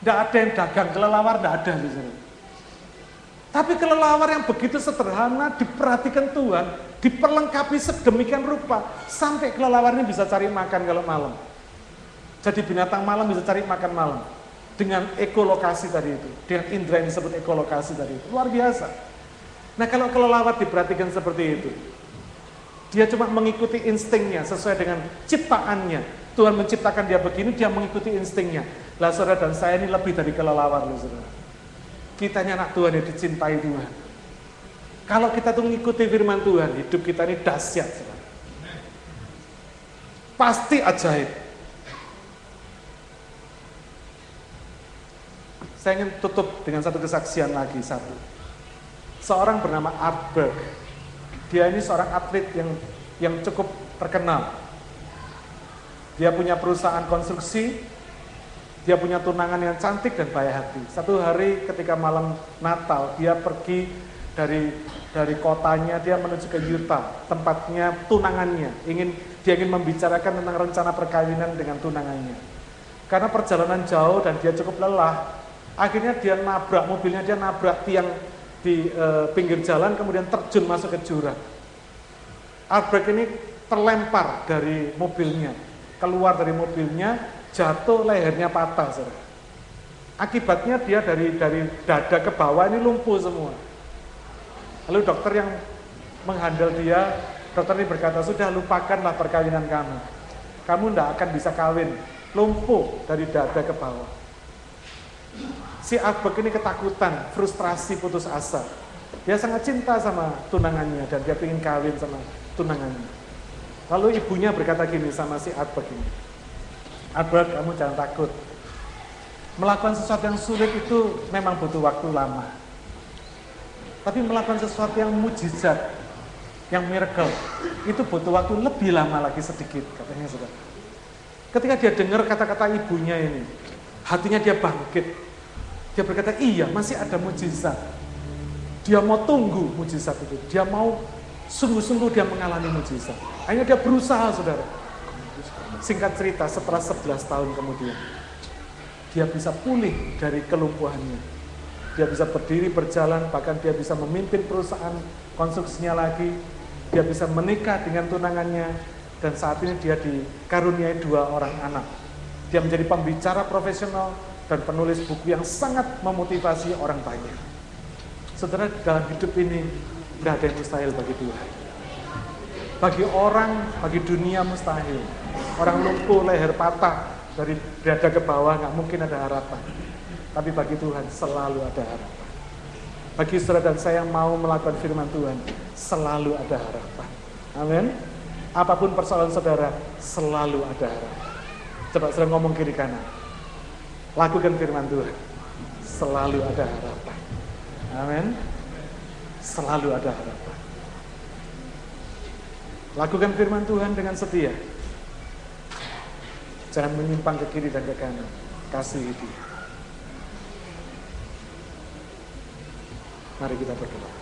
Tidak ada yang dagang kelelawar, tidak ada misalnya. Tapi kelelawar yang begitu sederhana diperhatikan Tuhan, diperlengkapi sedemikian rupa sampai kelelawar ini bisa cari makan kalau malam. Jadi binatang malam bisa cari makan malam dengan ekolokasi tadi itu, dengan indera yang disebut ekolokasi tadi itu. Luar biasa. Nah kalau kelelawar diperhatikan seperti itu, dia cuma mengikuti instingnya sesuai dengan ciptaannya. Tuhan menciptakan dia begini, dia mengikuti instingnya. Lah saudara dan saya ini lebih dari kelelawar loh saudara. Kita ini anak Tuhan yang dicintai Tuhan. Kalau kita tuh mengikuti firman Tuhan, hidup kita ini dahsyat. Saudara. Pasti ajaib. Saya ingin tutup dengan satu kesaksian lagi, satu. Seorang bernama Art Berg dia ini seorang atlet yang yang cukup terkenal. Dia punya perusahaan konstruksi, dia punya tunangan yang cantik dan baik hati. Satu hari ketika malam Natal, dia pergi dari dari kotanya dia menuju ke Utah, tempatnya tunangannya. Ingin dia ingin membicarakan tentang rencana perkawinan dengan tunangannya. Karena perjalanan jauh dan dia cukup lelah, akhirnya dia nabrak mobilnya dia nabrak tiang di e, pinggir jalan kemudian terjun masuk ke jurang. Albrecht ini terlempar dari mobilnya, keluar dari mobilnya, jatuh lehernya patah. Saudara. Akibatnya dia dari dari dada ke bawah ini lumpuh semua. Lalu dokter yang menghandle dia, dokter ini berkata, sudah lupakanlah perkawinan kamu. Kamu tidak akan bisa kawin, lumpuh dari dada ke bawah. Si Albert ini ketakutan, frustrasi, putus asa. Dia sangat cinta sama tunangannya dan dia ingin kawin sama tunangannya. Lalu ibunya berkata gini sama si Albert ini. Albert, kamu jangan takut. Melakukan sesuatu yang sulit itu memang butuh waktu lama. Tapi melakukan sesuatu yang mujizat, yang miracle, itu butuh waktu lebih lama lagi sedikit, katanya saudara. Ketika dia dengar kata-kata ibunya ini, hatinya dia bangkit, dia berkata, iya masih ada mujizat. Dia mau tunggu mujizat itu. Dia mau sungguh-sungguh dia mengalami mujizat. Hanya dia berusaha, saudara. Singkat cerita, setelah 11 tahun kemudian, dia bisa pulih dari kelumpuhannya. Dia bisa berdiri, berjalan, bahkan dia bisa memimpin perusahaan konstruksinya lagi. Dia bisa menikah dengan tunangannya, dan saat ini dia dikaruniai dua orang anak. Dia menjadi pembicara profesional, dan penulis buku yang sangat memotivasi orang banyak. Saudara, dalam hidup ini tidak ada yang mustahil bagi Tuhan. Bagi orang, bagi dunia mustahil. Orang lumpuh, leher patah, dari dada ke bawah nggak mungkin ada harapan. Tapi bagi Tuhan selalu ada harapan. Bagi saudara dan saya yang mau melakukan firman Tuhan, selalu ada harapan. Amin. Apa pun persoalan saudara, selalu ada harapan. Coba saudara ngomong kiri kanan. Lakukan firman Tuhan. Selalu ada harapan. Amin. Selalu ada harapan. Lakukan firman Tuhan dengan setia. Jangan menyimpang ke kiri dan ke kanan. Kasih dia. Mari kita berdoa.